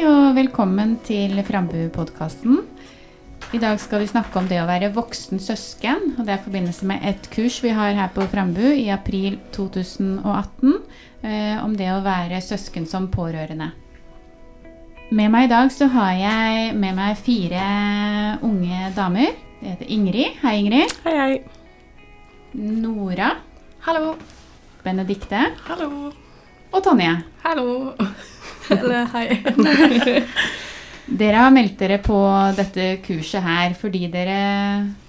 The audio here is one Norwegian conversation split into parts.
Hei og velkommen til Frambu-podkasten. I dag skal vi snakke om det å være voksen søsken. og Det er i forbindelse med et kurs vi har her på Frambu i april 2018 eh, om det å være søsken som pårørende. Med meg i dag så har jeg med meg fire unge damer. Det heter Ingrid. Hei, Ingrid. Hei, hei. Nora. Hallo. Benedikte. Hallo. Og Tonje. Hallo. Eller hei. Dere har meldt dere på dette kurset her fordi dere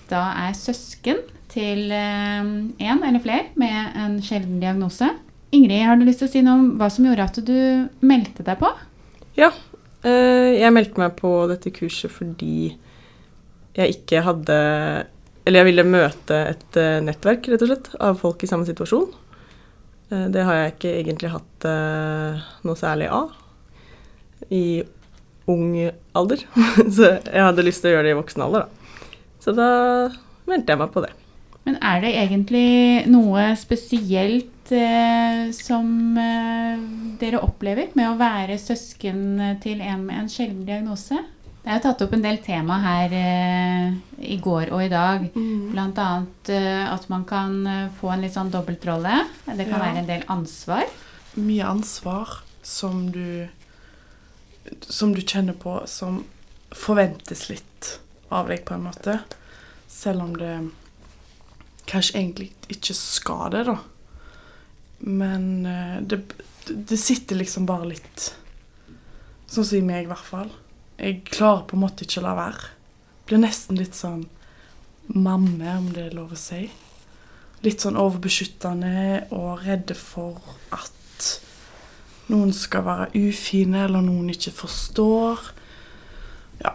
da er søsken til én eller flere med en sjelden diagnose. Ingrid, har du lyst til å si noe om hva som gjorde at du meldte deg på? Ja, eh, jeg meldte meg på dette kurset fordi jeg ikke hadde Eller jeg ville møte et eh, nettverk, rett og slett, av folk i samme situasjon. Eh, det har jeg ikke egentlig hatt eh, noe særlig av i ung alder. Så jeg hadde lyst til å gjøre det i voksen alder, da. Så da meldte jeg meg på det. Men er det egentlig noe spesielt eh, som eh, dere opplever med å være søsken til en med en sjelden diagnose? Det er jo tatt opp en del tema her eh, i går og i dag. Mm. Annet eh, at man kan eh, få en litt sånn dobbeltrolle. Det kan Ja. være en del ansvar. Mye ansvar som du Som du kjenner på, som forventes litt av deg, på en måte. Selv om det kanskje egentlig ikke skal det, da. Men eh, det, det sitter liksom bare litt Sånn som i meg, i hvert fall. Jeg klarer på en måte ikke å la være. Blir nesten litt sånn mamme, om det er lov å si. Litt sånn overbeskyttende og redde for at noen skal være ufine, eller noen ikke forstår. Ja.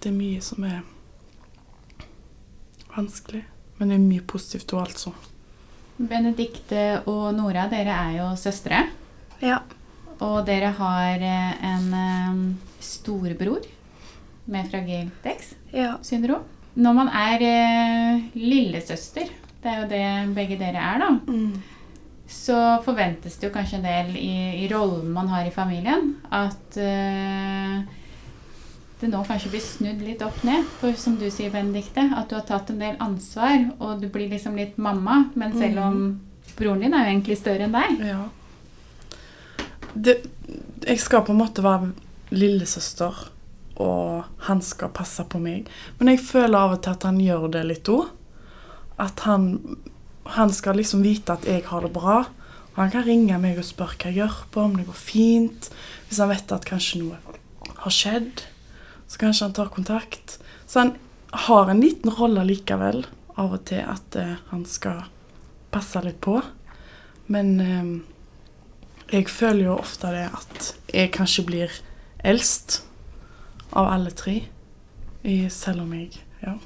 Det er mye som er vanskelig. Men det er mye positivt òg, altså. Benedikte og Nora, dere er jo søstre. Ja. Og dere har eh, en eh, storebror med fragilt Ja. X-syndrom. Når man er eh, lillesøster, det er jo det begge dere er, da, Mm. Så forventes det jo kanskje en del i, i rollen man har i familien, at uh, det nå kanskje blir snudd litt opp ned. For som du sier, Benedikte, at du har tatt en del ansvar, og du blir liksom litt mamma. Men selv om broren din er jo egentlig større enn deg. Ja. Det, jeg skal på en måte være lillesøster, og han skal passe på meg. Men jeg føler av og til at han gjør det litt òg. At han, han skal liksom vite at jeg har det bra. Og han kan ringe meg og spørre hva jeg gjør på, om det går fint. Hvis han vet at kanskje noe har skjedd, så kanskje han tar kontakt. Så han har en liten rolle likevel, av og til, at eh, han skal passe litt på. Men eh, jeg føler jo ofte det at jeg kanskje blir eldst av alle tre. Selv om jeg ja,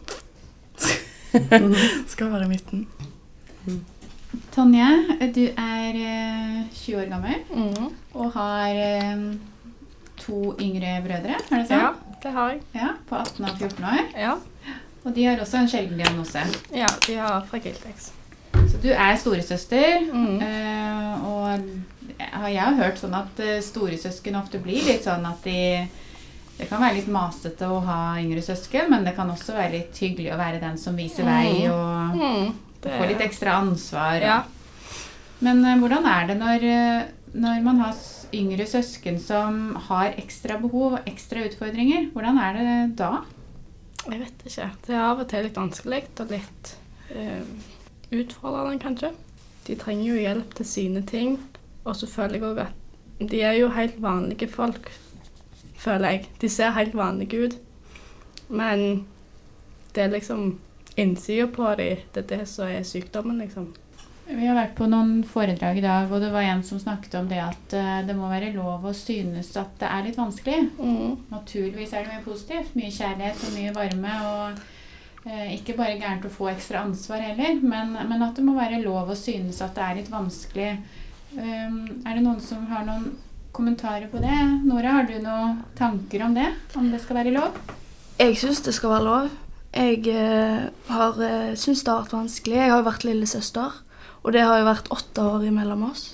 skal være i midten. Tonje, du er eh, 20 år gammel Mm. og har eh, to yngre brødre, er det sånn? Ja, det har jeg. Ja, På 18 og 14 år. Ja, Og de har også en sjelden diagnose. ja de har fragilt X. Så du er storesøster, Mm. eh, og jeg har- jeg hørt sånn at eh, storesøsken ofte blir litt sånn at de Det kan være litt masete å ha yngre søsken, men det kan også være litt hyggelig å være den som viser vei og Mm. Det få litt ekstra ansvar. Ja. Men uh, hvordan er det når, eh, når man har yngre søsken som har ekstra behov og ekstra utfordringer? Hvordan er det da? Jeg vet ikke. Det er av og til litt vanskelig og litt uh, utfordrende, kanskje. De trenger jo hjelp til sine ting. Og så føler jeg òg at de er jo helt vanlige folk, føler jeg. De ser helt vanlige ut. Men det er liksom innsida på dem, det er det som er sykdommen, liksom. Vi har vært på noen foredrag i dag, og det var en som snakket om det at eh, det må være lov å synes at det er litt vanskelig. Mm. Naturligvis er det mye positivt. Mye kjærlighet og mye varme. Og eh, ikke bare gærent å få ekstra ansvar heller, men, men at det må være lov å synes at det er litt vanskelig. Um, er det noen som har noen kommentarer på det? Nora, har du noen tanker om det? Om det skal være lov? Jeg syns det skal være lov. Jeg eh, har eh, syns det har vært vanskelig. Jeg har jo vært lillesøster, og det har jo vært åtte år imellom oss.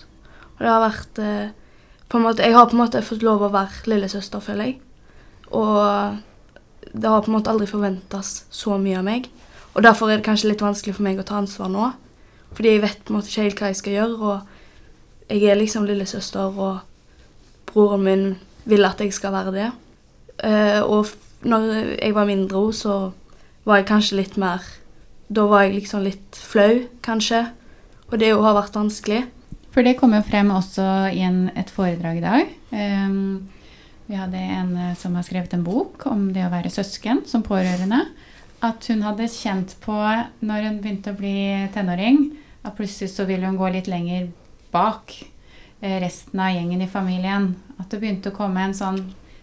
Og det har vært eh, på en måte, Jeg har på en måte fått lov å være lillesøster, føler jeg. Og det har på en måte aldri forventes så mye av meg. Og derfor er det kanskje litt vanskelig for meg å ta ansvar nå. Fordi jeg vet på en måte ikke helt hva jeg skal gjøre, og jeg er liksom lillesøster, og broren min vil at jeg skal være det. Og når jeg var mindre så var jeg kanskje litt mer Da var jeg liksom litt flau, kanskje. Og det har vært vanskelig. For det kom jo frem også i en, et foredrag i dag. Um, vi hadde en eh, som har skrevet en bok om det å være søsken som pårørende. At hun hadde kjent på, når hun begynte å bli tenåring, at plutselig så ville hun gå litt lenger bak eh, resten av gjengen i familien. At det begynte å komme en sånn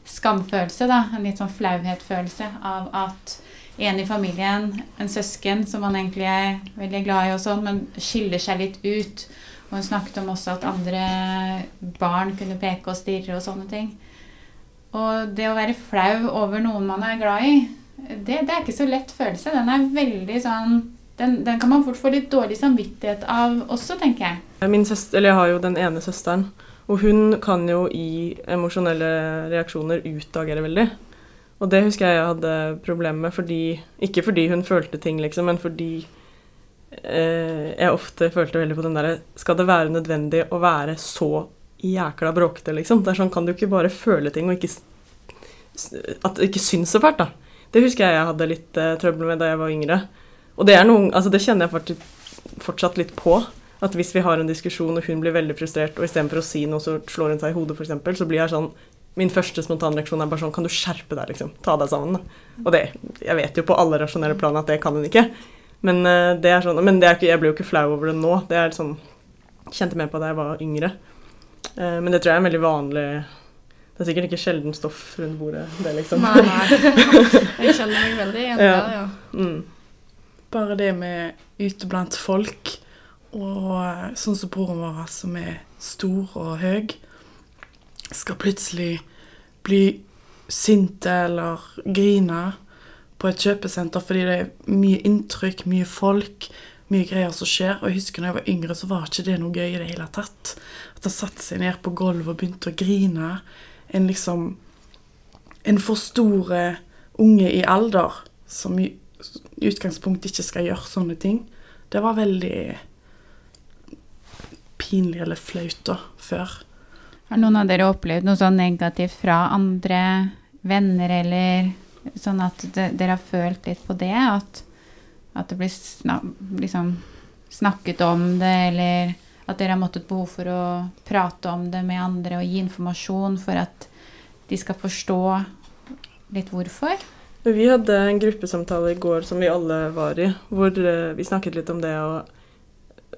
skamfølelse, da. En litt sånn flauhetsfølelse av at en i familien, en søsken som han egentlig er veldig glad i og sånn, men skiller seg litt ut. Og hun snakket om også at andre barn kunne peke og stirre og sånne ting. Og det å være flau over noen man er glad i, det, det er ikke så lett følelse. Den er veldig sånn den, den kan man fort få litt dårlig samvittighet av også, tenker jeg. Min søster, jeg har jo den ene søsteren, og hun kan jo i emosjonelle reaksjoner utagere veldig. Og det husker jeg jeg hadde problemer med, fordi, ikke fordi hun følte ting, liksom, men fordi eh, jeg ofte følte veldig på den derre Skal det være nødvendig å være så jækla bråkete, liksom? Det er sånn, kan du ikke bare føle ting og ikke At det ikke syns så fælt, da. Det husker jeg jeg hadde litt eh, trøbbel med da jeg var yngre. Og det noen, altså det kjenner jeg faktisk, fortsatt litt på. At hvis vi har en diskusjon og hun blir veldig frustrert, og istedenfor å si noe, så slår hun seg i hodet, f.eks., så blir jeg sånn Min første spontanreaksjon er bare sånn Kan du skjerpe deg, liksom? Ta deg sammen. Da. Og det Jeg vet jo på alle rasjonelle plan at det kan hun ikke. Men eh, det er sånn Men det er ikke, jeg blir jo ikke flau over det nå. Det er sånn Kjente mer på da jeg var yngre. Eh, men det tror jeg er en veldig vanlig Det er sikkert ikke sjelden stoff rundt bordet, det, liksom. Nei, nei. Jeg kjenner meg veldig igjen Ja. der, ja. Mm. Bare det med ute blant folk, og eh, sånn som broren vår, som er stor og høy, skal plutselig bli sinte eller grine på et kjøpesenter fordi det er mye inntrykk, mye folk, mye greier som skjer. Og jeg husker når jeg var yngre, så var ikke det noe gøy i det hele tatt. At jeg satte seg ned på gulvet og begynte å grine. En liksom En for store unge i alder som i utgangspunktet ikke skal gjøre sånne ting. Det var veldig pinlig eller flaut da, før. Har noen av dere opplevd noe sånn negativt fra andre venner, eller sånn at dere har følt litt på det? At, at det blir snak, liksom snakket om det, eller at dere har måttet behov for å prate om det med andre og gi informasjon for at de skal forstå litt hvorfor? Vi hadde en gruppesamtale i går som vi alle var i, hvor eh, vi snakket litt om det å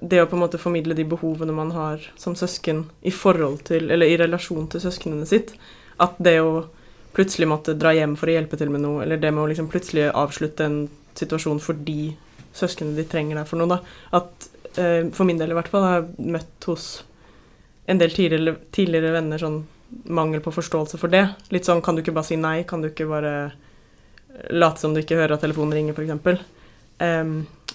det å på en måte formidle de behovene man har som søsken i forhold til, eller i relasjon til søsknene sitt. At det å plutselig måtte dra hjem for å hjelpe til med noe, eller det med å liksom plutselig avslutte en situasjon fordi søsknene de trenger deg for noe, da. At eh, for min del i hvert fall har jeg møtt hos en del tidligere, tidligere venner sånn mangel på forståelse for det. Litt sånn kan du ikke bare si nei, kan du ikke bare late som du ikke hører at telefonen ringer, f.eks. Um, at,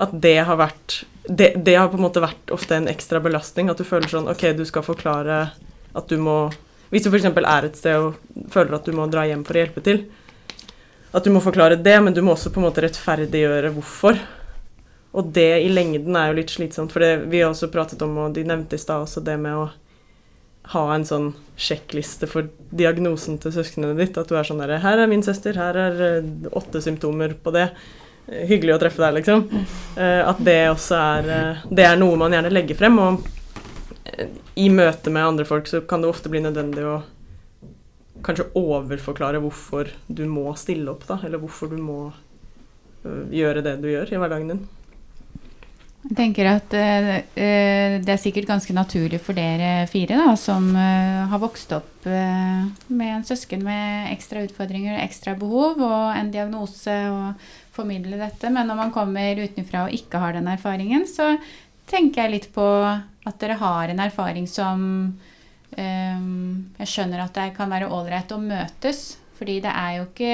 at det har vært det, det har på en måte vært ofte en ekstra belastning. At du føler sånn OK, du skal forklare at du må Hvis du f.eks. er et sted og føler at du må dra hjem for å hjelpe til, at du må forklare det, men du må også på en måte rettferdiggjøre hvorfor. Og det i lengden er jo litt slitsomt, for det, vi har også pratet om, og de nevnte i stad også det med å ha en sånn sjekkliste for diagnosen til søsknene ditt. At du er sånn derre Her er min søster, her er eh, åtte symptomer på det. Hyggelig å treffe deg, liksom. Eh, At det også er eh, Det er noe man gjerne legger frem. Og eh, i møte med andre folk så kan det ofte bli nødvendig å kanskje overforklare hvorfor du må stille opp, da. Eller hvorfor du må gjøre det du gjør i hverdagen din. Jeg tenker at det er sikkert ganske naturlig for dere fire da, som har vokst opp med en søsken med ekstra utfordringer og ekstra behov og en diagnose og formidle dette. Men når man kommer utenfra og ikke har den erfaringen, så tenker jeg litt på at dere har en erfaring som um, Jeg skjønner at det kan være ålreit å møtes, fordi det er jo ikke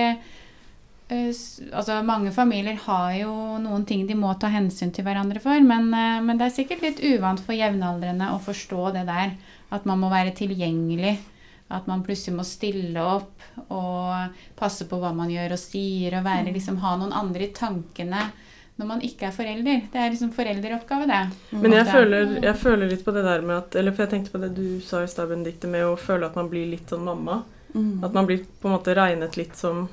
eh, altså Mange familier har jo noen ting de må ta hensyn til hverandre for, men, eh, men det er sikkert litt uvant for jevnaldrende å forstå det der. At man må være tilgjengelig. At man plutselig må stille opp og passe på hva man gjør og sier, og være, liksom, ha noen andre i tankene når man ikke er forelder. Det er liksom foreldreoppgave, det. Men jeg føler, jeg føler litt på det der med at Eller for jeg tenkte på det du sa i stad, Benedicte, med å føle at man blir litt sånn mamma. Mm. At man blir på en måte regnet litt som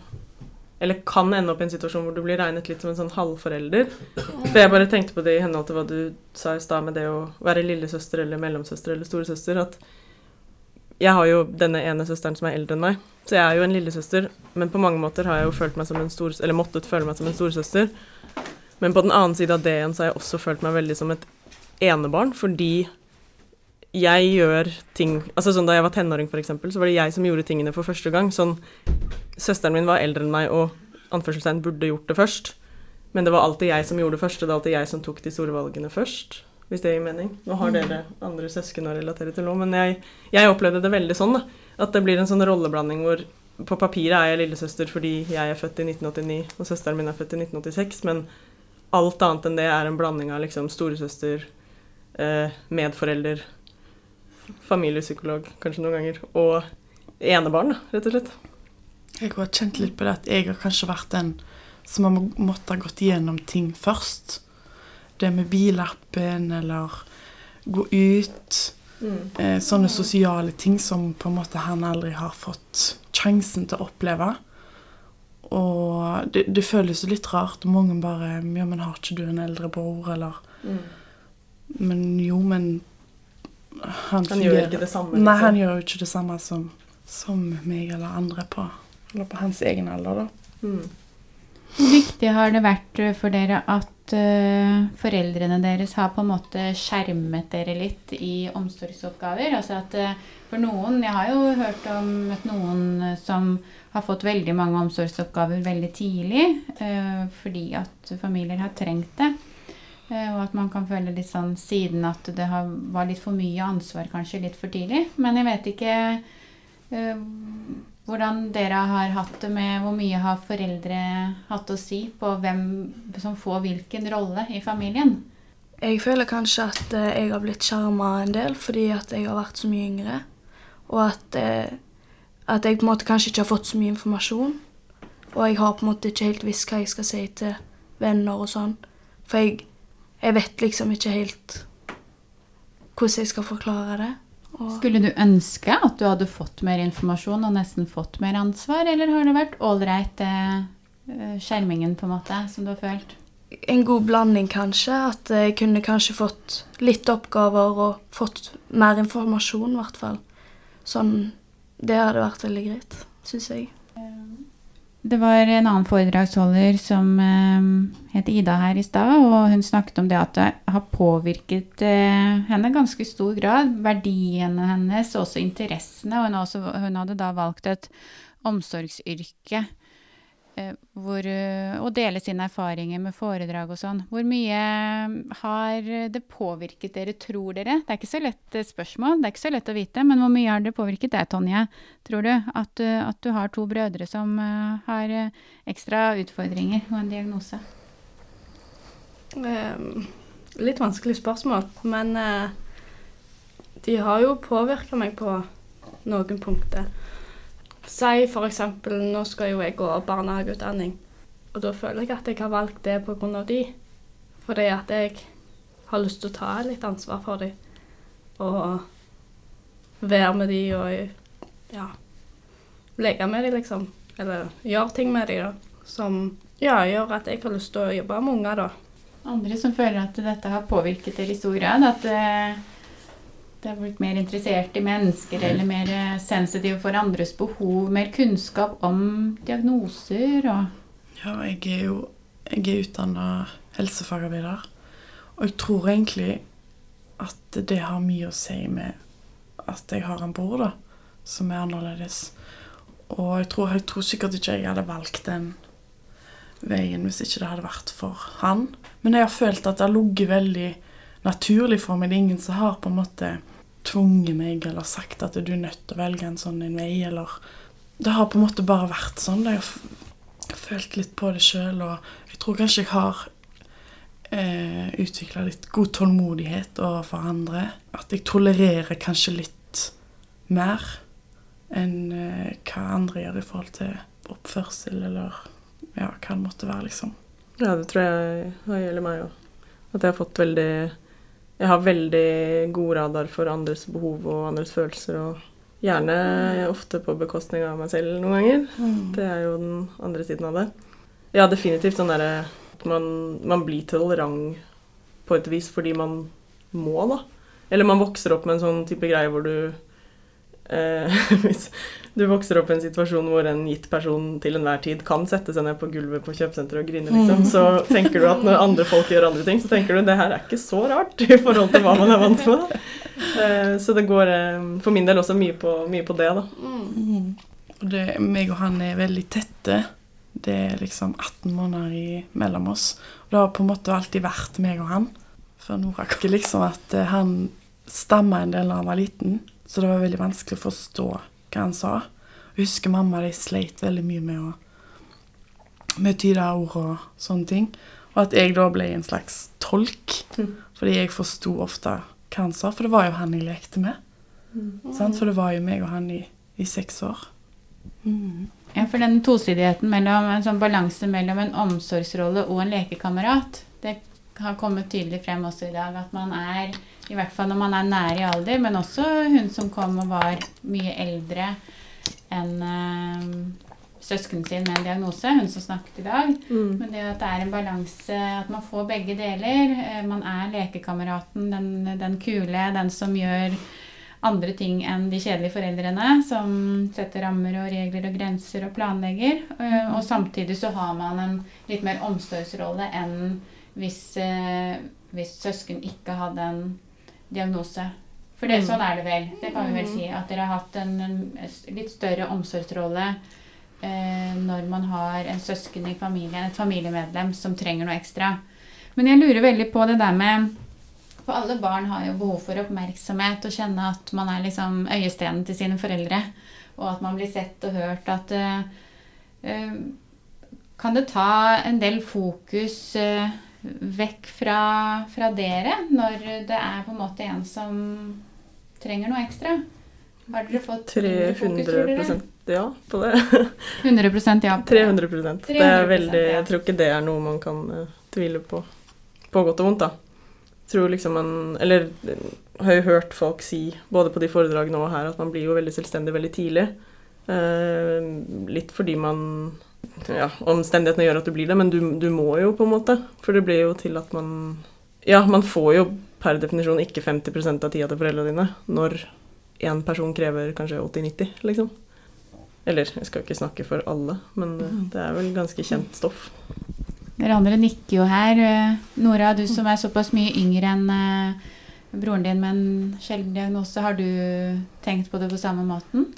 Eller kan ende opp i en situasjon hvor du blir regnet litt som en sånn halvforelder. For jeg bare tenkte på det i henhold til hva du sa i stad med det å være lillesøster eller mellomsøster eller storesøster. At jeg har jo denne ene søsteren som er eldre enn meg, så jeg er jo en lillesøster. Men på mange måter har jeg jo følt meg som en stor, eller måttet føle meg som en storesøster. Men på den annen side av det igjen så har jeg også følt meg veldig som et enebarn, fordi jeg gjør ting Altså sånn Da jeg var tenåring, eksempel, så var det jeg som gjorde tingene for første gang. Sånn Søsteren min var eldre enn meg og anførselstegn burde gjort det først. Men det var alltid jeg som gjorde det først, og Det var alltid jeg som tok de store valgene først. Hvis det gir mening. Nå har dere andre søsken å relatere til nå, men jeg, jeg opplevde det veldig sånn. da, At det blir en sånn rolleblanding hvor på papiret er jeg lillesøster fordi jeg er født i 1989, og søsteren min er født i 1986, men alt annet enn det er en blanding av liksom storesøster, eh, medforelder, familiepsykolog kanskje noen ganger, og enebarn, da, rett og slett. Jeg har kjent litt på det at jeg har kanskje vært den som har måttet ha gått gjennom ting først. Det med bilappen eller gå ut. Mm. sånne sosiale ting som på en måte han aldri har fått sjansen til å oppleve. Og det, det føles jo litt rart. Mange bare Ja, men har ikke du en eldre bror, eller Men jo, men han, Han gjør ikke det samme. Nei, liksom. han gjør jo ikke det samme som, som meg eller andre på, eller på hans egen alder, da. Mm. Hvor viktig har det vært eh, for dere at uh, foreldrene deres har på en måte skjermet dere litt i omsorgsoppgaver? Altså at uh, for noen Jeg har jo hørt om noen som har fått veldig mange omsorgsoppgaver veldig tidlig uh, fordi at familier har trengt det. Og at man kan føle litt sånn siden at det har, var litt for mye ansvar kanskje litt for tidlig. Men jeg vet ikke hvordan dere har hatt det med hvor mye har foreldre hatt å si på hvem som får hvilken rolle i familien? Jeg føler kanskje at eh, jeg har blitt skjerma en del fordi at jeg har vært så mye yngre. Og at, eh, at jeg på en måte kanskje ikke har fått så mye informasjon. Og jeg har på en måte ikke helt visst hva jeg skal si til venner og sånn. For jeg, jeg vet liksom ikke helt hvordan jeg skal forklare det. Skulle du ønske at du hadde fått mer informasjon og nesten fått mer ansvar, eller har det vært ålreit eh, eh, skjermingen på en måte som du har følt? en god blanding, kanskje. At jeg kunne kanskje fått litt oppgaver og fått mer informasjon, i hvert fall. Sånn Det hadde vært veldig greit, syns jeg. Det var en annen foredragsholder som eh, het Ida her i stad, og hun snakket om det at det har påvirket eh, henne ganske stor grad. Verdiene hennes, også interessene. Og hun, også, hun hadde da valgt et omsorgsyrke hvor, eh, og dele sine erfaringer med foredrag og sånn. Hvor mye har det påvirket dere, tror dere? Det er ikke så lett eh, spørsmål, det er ikke så lett å vite, men hvor mye har det påvirket deg, Tonje? Tror du at, at du har to brødre som eh, har eh, ekstra utfordringer og en diagnose? Um, litt vanskelig spørsmål, men uh, de har jo påvirka meg på noen punkter. Si eksempel, nå skal jo jeg gå barnehageutdanning, og da føler jeg at jeg har valgt det av de. Fordi at jeg har lyst til å ta litt ansvar for dem. Og være med de og ja, leke med de, liksom. Eller gjøre ting med de, da. Som ja, gjør at jeg har lyst til å jobbe med unger, da. Andre som føler at dette har påvirket dere i stor grad? At det har blitt mer interessert i mennesker, eller mer eh, sensitive for andres behov? Mer kunnskap om diagnoser og Ja, jeg er jo jeg er utdanna helsefagarbeider. Og jeg tror egentlig at det har mye å si med at jeg har en bror da, som er annerledes. Og jeg tror, jeg tror sikkert ikke jeg hadde valgt den veien hvis ikke det hadde vært for han. Men jeg har følt at det har ligget veldig naturlig for meg. Det er ingen som har på en måte tvunget meg eller sagt at du er nødt til å velge en sånn en vei, eller Det har på en måte bare vært sånn. Jeg har følt litt på det sjøl, og jeg tror kanskje jeg har eh, utvikla litt god tålmodighet overfor andre. At jeg tolererer kanskje litt mer enn eh, hva andre gjør i forhold til oppførsel, eller ja, hva det måtte være, liksom. Ja, det tror jeg gjelder meg òg. At jeg har fått veldig Jeg har veldig god radar for andres behov og andres følelser, og gjerne ofte på bekostning av meg selv noen ganger. Det er jo den andre siden av det. Ja, definitivt sånn derre at man, man blir tolerant på et vis fordi man må, da. Eller man vokser opp med en sånn type greie hvor du eh, Hvis du vokser opp i en situasjon hvor en gitt person til enhver tid kan sette seg ned på gulvet på kjøpesenteret og grine, liksom, så tenker du at når andre folk gjør andre ting, så tenker du det her er ikke så rart i forhold til hva man er vant med. Eh, så det går eh, for min del også mye på, mye på det, da. Mm. Og det, meg og han er veldig tette. Det er liksom 18 måneder i, mellom oss. Og det har på en måte alltid vært meg og han. For Nora ikke liksom at eh, han stamma en del da han var liten, så det var veldig vanskelig å forstå hva han sa. Jeg husker mamma de sleit veldig mye med å med tyde ord og sånne ting. Og at jeg da ble en slags tolk, Mm. fordi jeg forsto ofte hva han sa. For det var jo han jeg lekte med. Sant? For det var jo meg og han i, i seks år. Mm. Ja, for den tosidigheten mellom en sånn balanse mellom en omsorgsrolle og en lekekamerat, det har kommet tydelig frem også i dag. At man er, i hvert fall når man er nær i alder, men også hun som kom og var mye eldre enn uh, søskenen sin med en diagnose, hun som snakket i dag. Mm. Men det at det er en balanse, at man får begge deler. Uh, Man er lekekameraten, den, den kule, den som gjør andre ting enn de kjedelige foreldrene, som setter rammer og regler og grenser og planlegger. Uh, Og samtidig så har man en litt mer omsorgsrolle enn hvis, eh, hvis søsken ikke hadde en diagnose. For det, Mm. sånn er det vel. Det kan vi vel si. At dere har hatt en, en litt større omsorgsrolle eh, når man har en søsken i familien, et familiemedlem som trenger noe ekstra. Men jeg lurer veldig på det der med For alle barn har jo behov for oppmerksomhet og kjenne at man er liksom øyestenen til sine foreldre. Og at man blir sett og hørt. At eh, eh, Kan det ta en del fokus eh, vekk fra, fra dere når det er på en måte en som trenger noe ekstra? Har dere fått mindre fokus, tror dere? 300 ja på det. 100% ja. 300% Det er veldig. Jeg tror ikke det er noe man kan uh, tvile på. På godt og vondt, da. Tror liksom man Eller har jo hørt folk si, både på de foredragene og her, at man blir jo veldig selvstendig veldig tidlig. Uh, litt fordi man Ja, omstendighetene gjør at du blir det, men du, du må jo, på en måte. For det blir jo til at man Ja, man får jo per definisjon ikke 50% av tida til foreldrene dine når én person krever kanskje 80-90, liksom. Eller jeg skal ikke snakke for alle, men eh, det er vel ganske kjent stoff. Dere andre nikker jo her. Nora, du som er såpass mye yngre enn eh, broren din med en sjelden diagnose, har du tenkt på det på samme måten?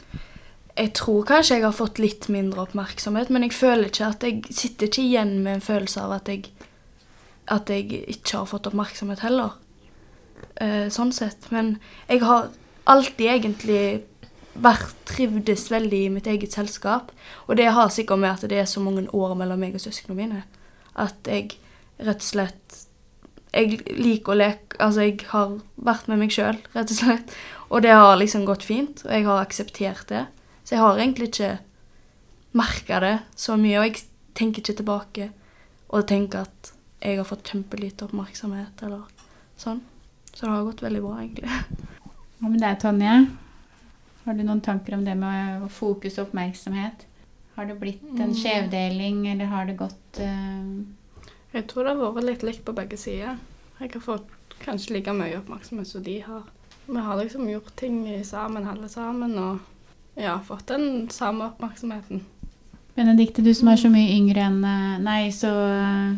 Jeg tror kanskje jeg har fått litt mindre oppmerksomhet, men jeg føler ikke at jeg sitter ikke igjen med en følelse av at jeg, at jeg ikke har fått oppmerksomhet heller. Eh, sånn sett. Men jeg har alltid egentlig vært trivdes veldig i mitt eget selskap. Og det har sikkert med at det er så mange år mellom meg og søsknene mine. At jeg rett og slett Jeg liker å leke Altså, jeg har vært med meg sjøl, rett og slett. Og det har liksom gått fint, og jeg har akseptert det. Så jeg har egentlig ikke merka det så mye, og jeg tenker ikke tilbake og tenker at jeg har fått kjempelite oppmerksomhet eller sånn. Så det har gått veldig bra, egentlig. Hva med deg, Tonje? Har du noen tanker om det med å fokus og oppmerksomhet? Har det blitt en Mm. skjevdeling, eller har det gått uh... Jeg tror det har vært litt likt på begge sider. Jeg har fått kanskje like mye oppmerksomhet som de har. Vi har liksom gjort ting sammen, alle sammen, og ja, fått den samme oppmerksomheten. Benedikte, du som er så mye yngre enn eh, Nei, så eh,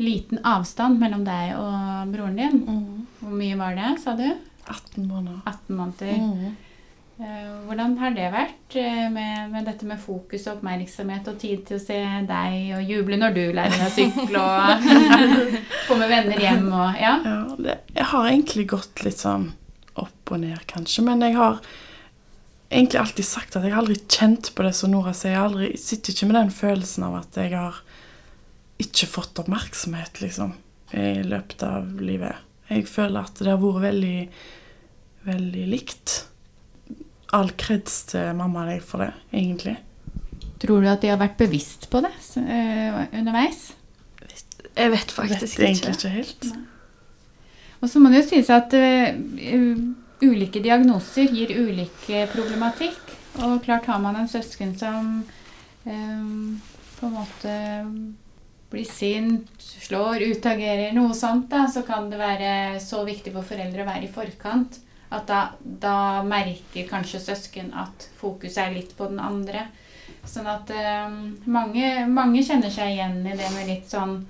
liten avstand mellom deg og broren din. Hvor mye var det, sa du? 18 måneder. 18 måneder. Mm. Eh, Hvordan har det vært med, med dette med fokus og oppmerksomhet og tid til å se deg og juble når du lærer deg å sykle og komme venner hjem og Ja. Ja, det, jeg har egentlig gått litt sånn opp og ned, kanskje. Men jeg har egentlig alltid sagt at jeg har aldri kjent på det som Nora sier. Jeg aldri, sitter ikke med den følelsen av at jeg har ikke fått oppmerksomhet, liksom, i løpet av livet. Jeg føler at det har vært veldig, veldig likt. All kreds til mamma og deg for det, egentlig. Tror du at de har vært bevisst på det øh, underveis? Jeg vet faktisk Jeg faktisk vet egentlig ikke. ikke helt. Og så må det jo sies at øh, ulike diagnoser gir ulik problematikk. Og klart har man en søsken som øh, på en måte blir sint, slår, utagerer, noe sånt, da, så kan det være så viktig for foreldre å være i forkant. At da, da merker kanskje søsken at fokuset er litt på den andre. Sånn at øh, mange, mange kjenner seg igjen i det med litt sånn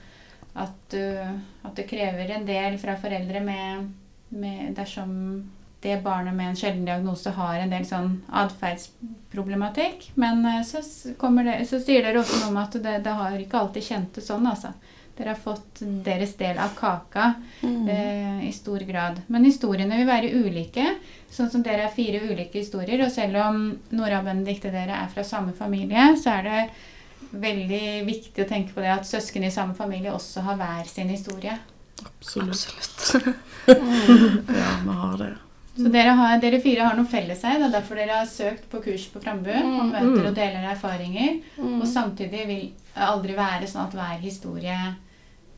at, uh, at det krever en del fra foreldre med, med dersom det barnet med en sjelden diagnose har en del sånn atferdsproblematikk. Men uh, så, det, så sier dere også noe om at det, det har ikke alltid kjent det sånn, altså. Dere har fått deres del av kaka Mm. eh, i stor grad. Men historiene vil være ulike. Sånn som dere er fire ulike historier, og selv om Nora og Benedicte dere er fra samme familie, så er det veldig viktig å tenke på det at søsken i samme familie også har hver sin historie. Absolutt. Absolutt. Ja, vi har det. Så dere, har, dere fire har noe felles her. Det er derfor dere har søkt på kurs på Frambu og møter og deler erfaringer. Og samtidig vil det aldri være sånn at hver historie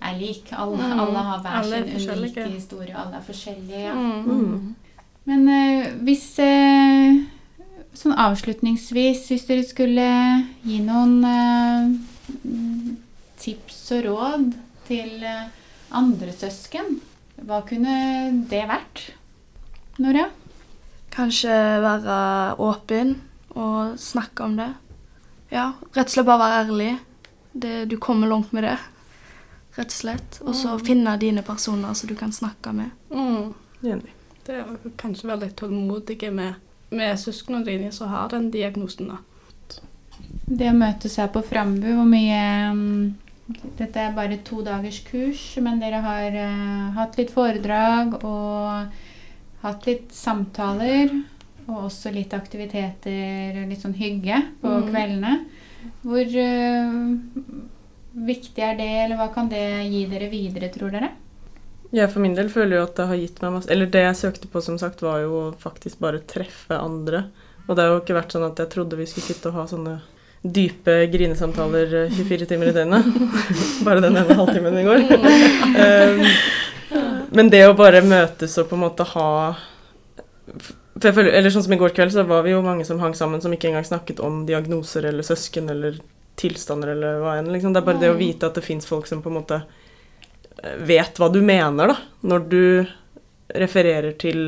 er lik. Alle, Mm. alle har hver Alle sin unike historie, og alle er forskjellige. Ja. Mm. Mm. Men uh, hvis uh, Sånn avslutningsvis, hvis dere skulle gi noen mm, tips og råd til andre søsken, hva kunne det vært? Nora? Kanskje være åpen og snakke om det. Ja, rett og slett bare være ærlig. Det, du kommer langt med det, rett og slett. Og så finne dine personer som du kan snakke med. Mm. Enig. Det er kanskje være litt tålmodige med, med søsknene dine som har den diagnosen. da. Det å møtes her på Frambu, hvor mye um, Dette er bare to dagers kurs, men dere har uh, hatt litt foredrag og hatt litt samtaler. Og også litt aktiviteter, litt sånn hygge på Mm. kveldene. Hvor uh, viktig er det, eller hva kan det gi dere videre, tror dere? Jeg for min del føler jo at det har gitt meg masse Eller det jeg søkte på, som sagt, var jo faktisk bare treffe andre. Og det har jo ikke vært sånn at jeg trodde vi skulle sitte og ha sånne dype grinesamtaler eh, 24 timer i døgnet. bare den ene halvtimen i går. um, men det å bare møtes og på en måte ha for jeg føler, eller sånn som I går kveld så var vi jo mange som hang sammen som ikke engang snakket om diagnoser eller søsken eller tilstander eller hva enn. Liksom. Det er bare det å vite at det fins folk som på en måte eh, vet hva du mener, da. Når du refererer til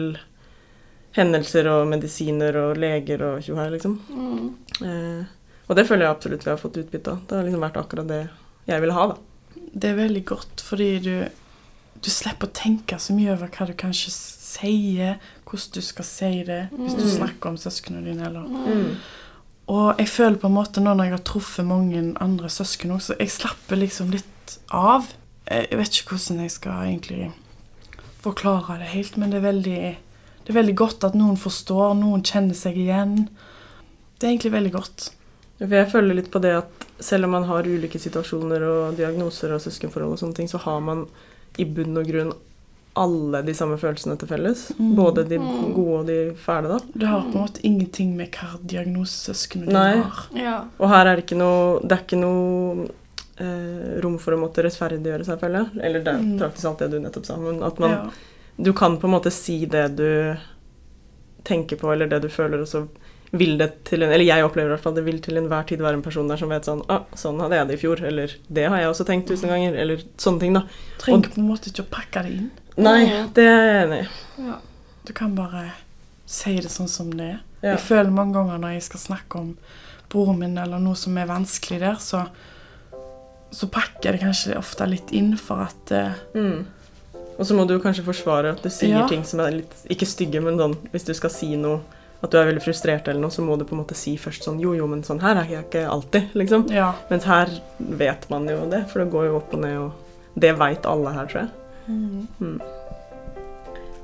hendelser og medisiner og leger og tjohei, liksom. Eh, og det føler jeg absolutt vi har fått utbytte av. Det har liksom vært akkurat det jeg ville ha, da. Det er veldig godt, fordi du, du slipper å tenke så mye over hva du kanskje sier, hvordan du skal si det, hvis du Mm. snakker om søsknene dine. Eller. Og jeg føler på en måte nå når jeg har truffet mange andre søsken også, jeg slapper liksom litt av. Jeg vet ikke hvordan jeg skal egentlig forklare det helt, men det er veldig, det er veldig godt at noen forstår, noen kjenner seg igjen. Det er egentlig veldig godt. Jeg føler litt på det at selv om man har ulike situasjoner og diagnoser og søskenforhold og sånne ting, så har man i bunn og grunn alle de samme følelsene til felles. Mm. Både de gode og de fæle, da. Det har på en måte ingenting med hva diagnose søsknene dine har. Ja. Og her er det ikke noe Det er ikke noe eh, rom for å måtte rettferdiggjøre seg, føler jeg. Eller det er Mm. praktisk alt det du nettopp sa. Men at man Ja. Du kan på en måte si det du tenker på, eller det du føler, og så vil det til en Eller jeg opplever i hvert fall det vil til enhver tid være en person der som vet sånn ah, sånn hadde jeg det i fjor. Eller det har jeg også tenkt tusen ganger. Eller sånne ting, da. Trenger på en måte ikke å pakke det inn. Nei, det er jeg enig i. ja. Du kan bare si det sånn som det er. Ja. Jeg føler mange ganger når jeg skal snakke om broren min eller noe som er vanskelig der, så, så pakker jeg det kanskje ofte litt inn for at uh, Mm. Og så må du kanskje forsvare at du sier Ja. ting som er litt Ikke stygge, men sånn hvis du skal si noe at du er veldig frustrert, eller noe, så må du på en måte si først sånn Jo, jo, men sånn her er jeg ikke alltid, liksom. Ja. Mens her vet man jo det, for det går jo opp og ned, og det veit alle her, tror jeg. Mm. Mm.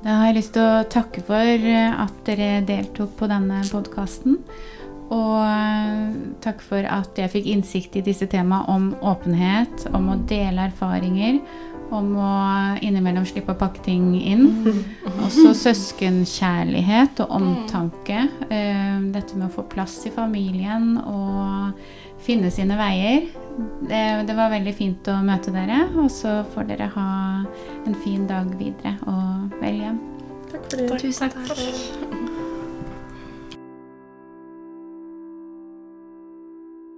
Da har jeg lyst til å takke for eh, at dere deltok på denne podkasten. Og eh, takk for at jeg fikk innsikt i disse temaene om åpenhet, om å dele erfaringer, om å innimellom slippe å pakke ting inn. Også søskenkjærlighet og omtanke. Eh, Dette med å få plass i familien og finne sine veier. Det, det var veldig fint å møte dere, og så får dere ha en fin dag videre og vel hjem. Takk for det. Tusen Takk.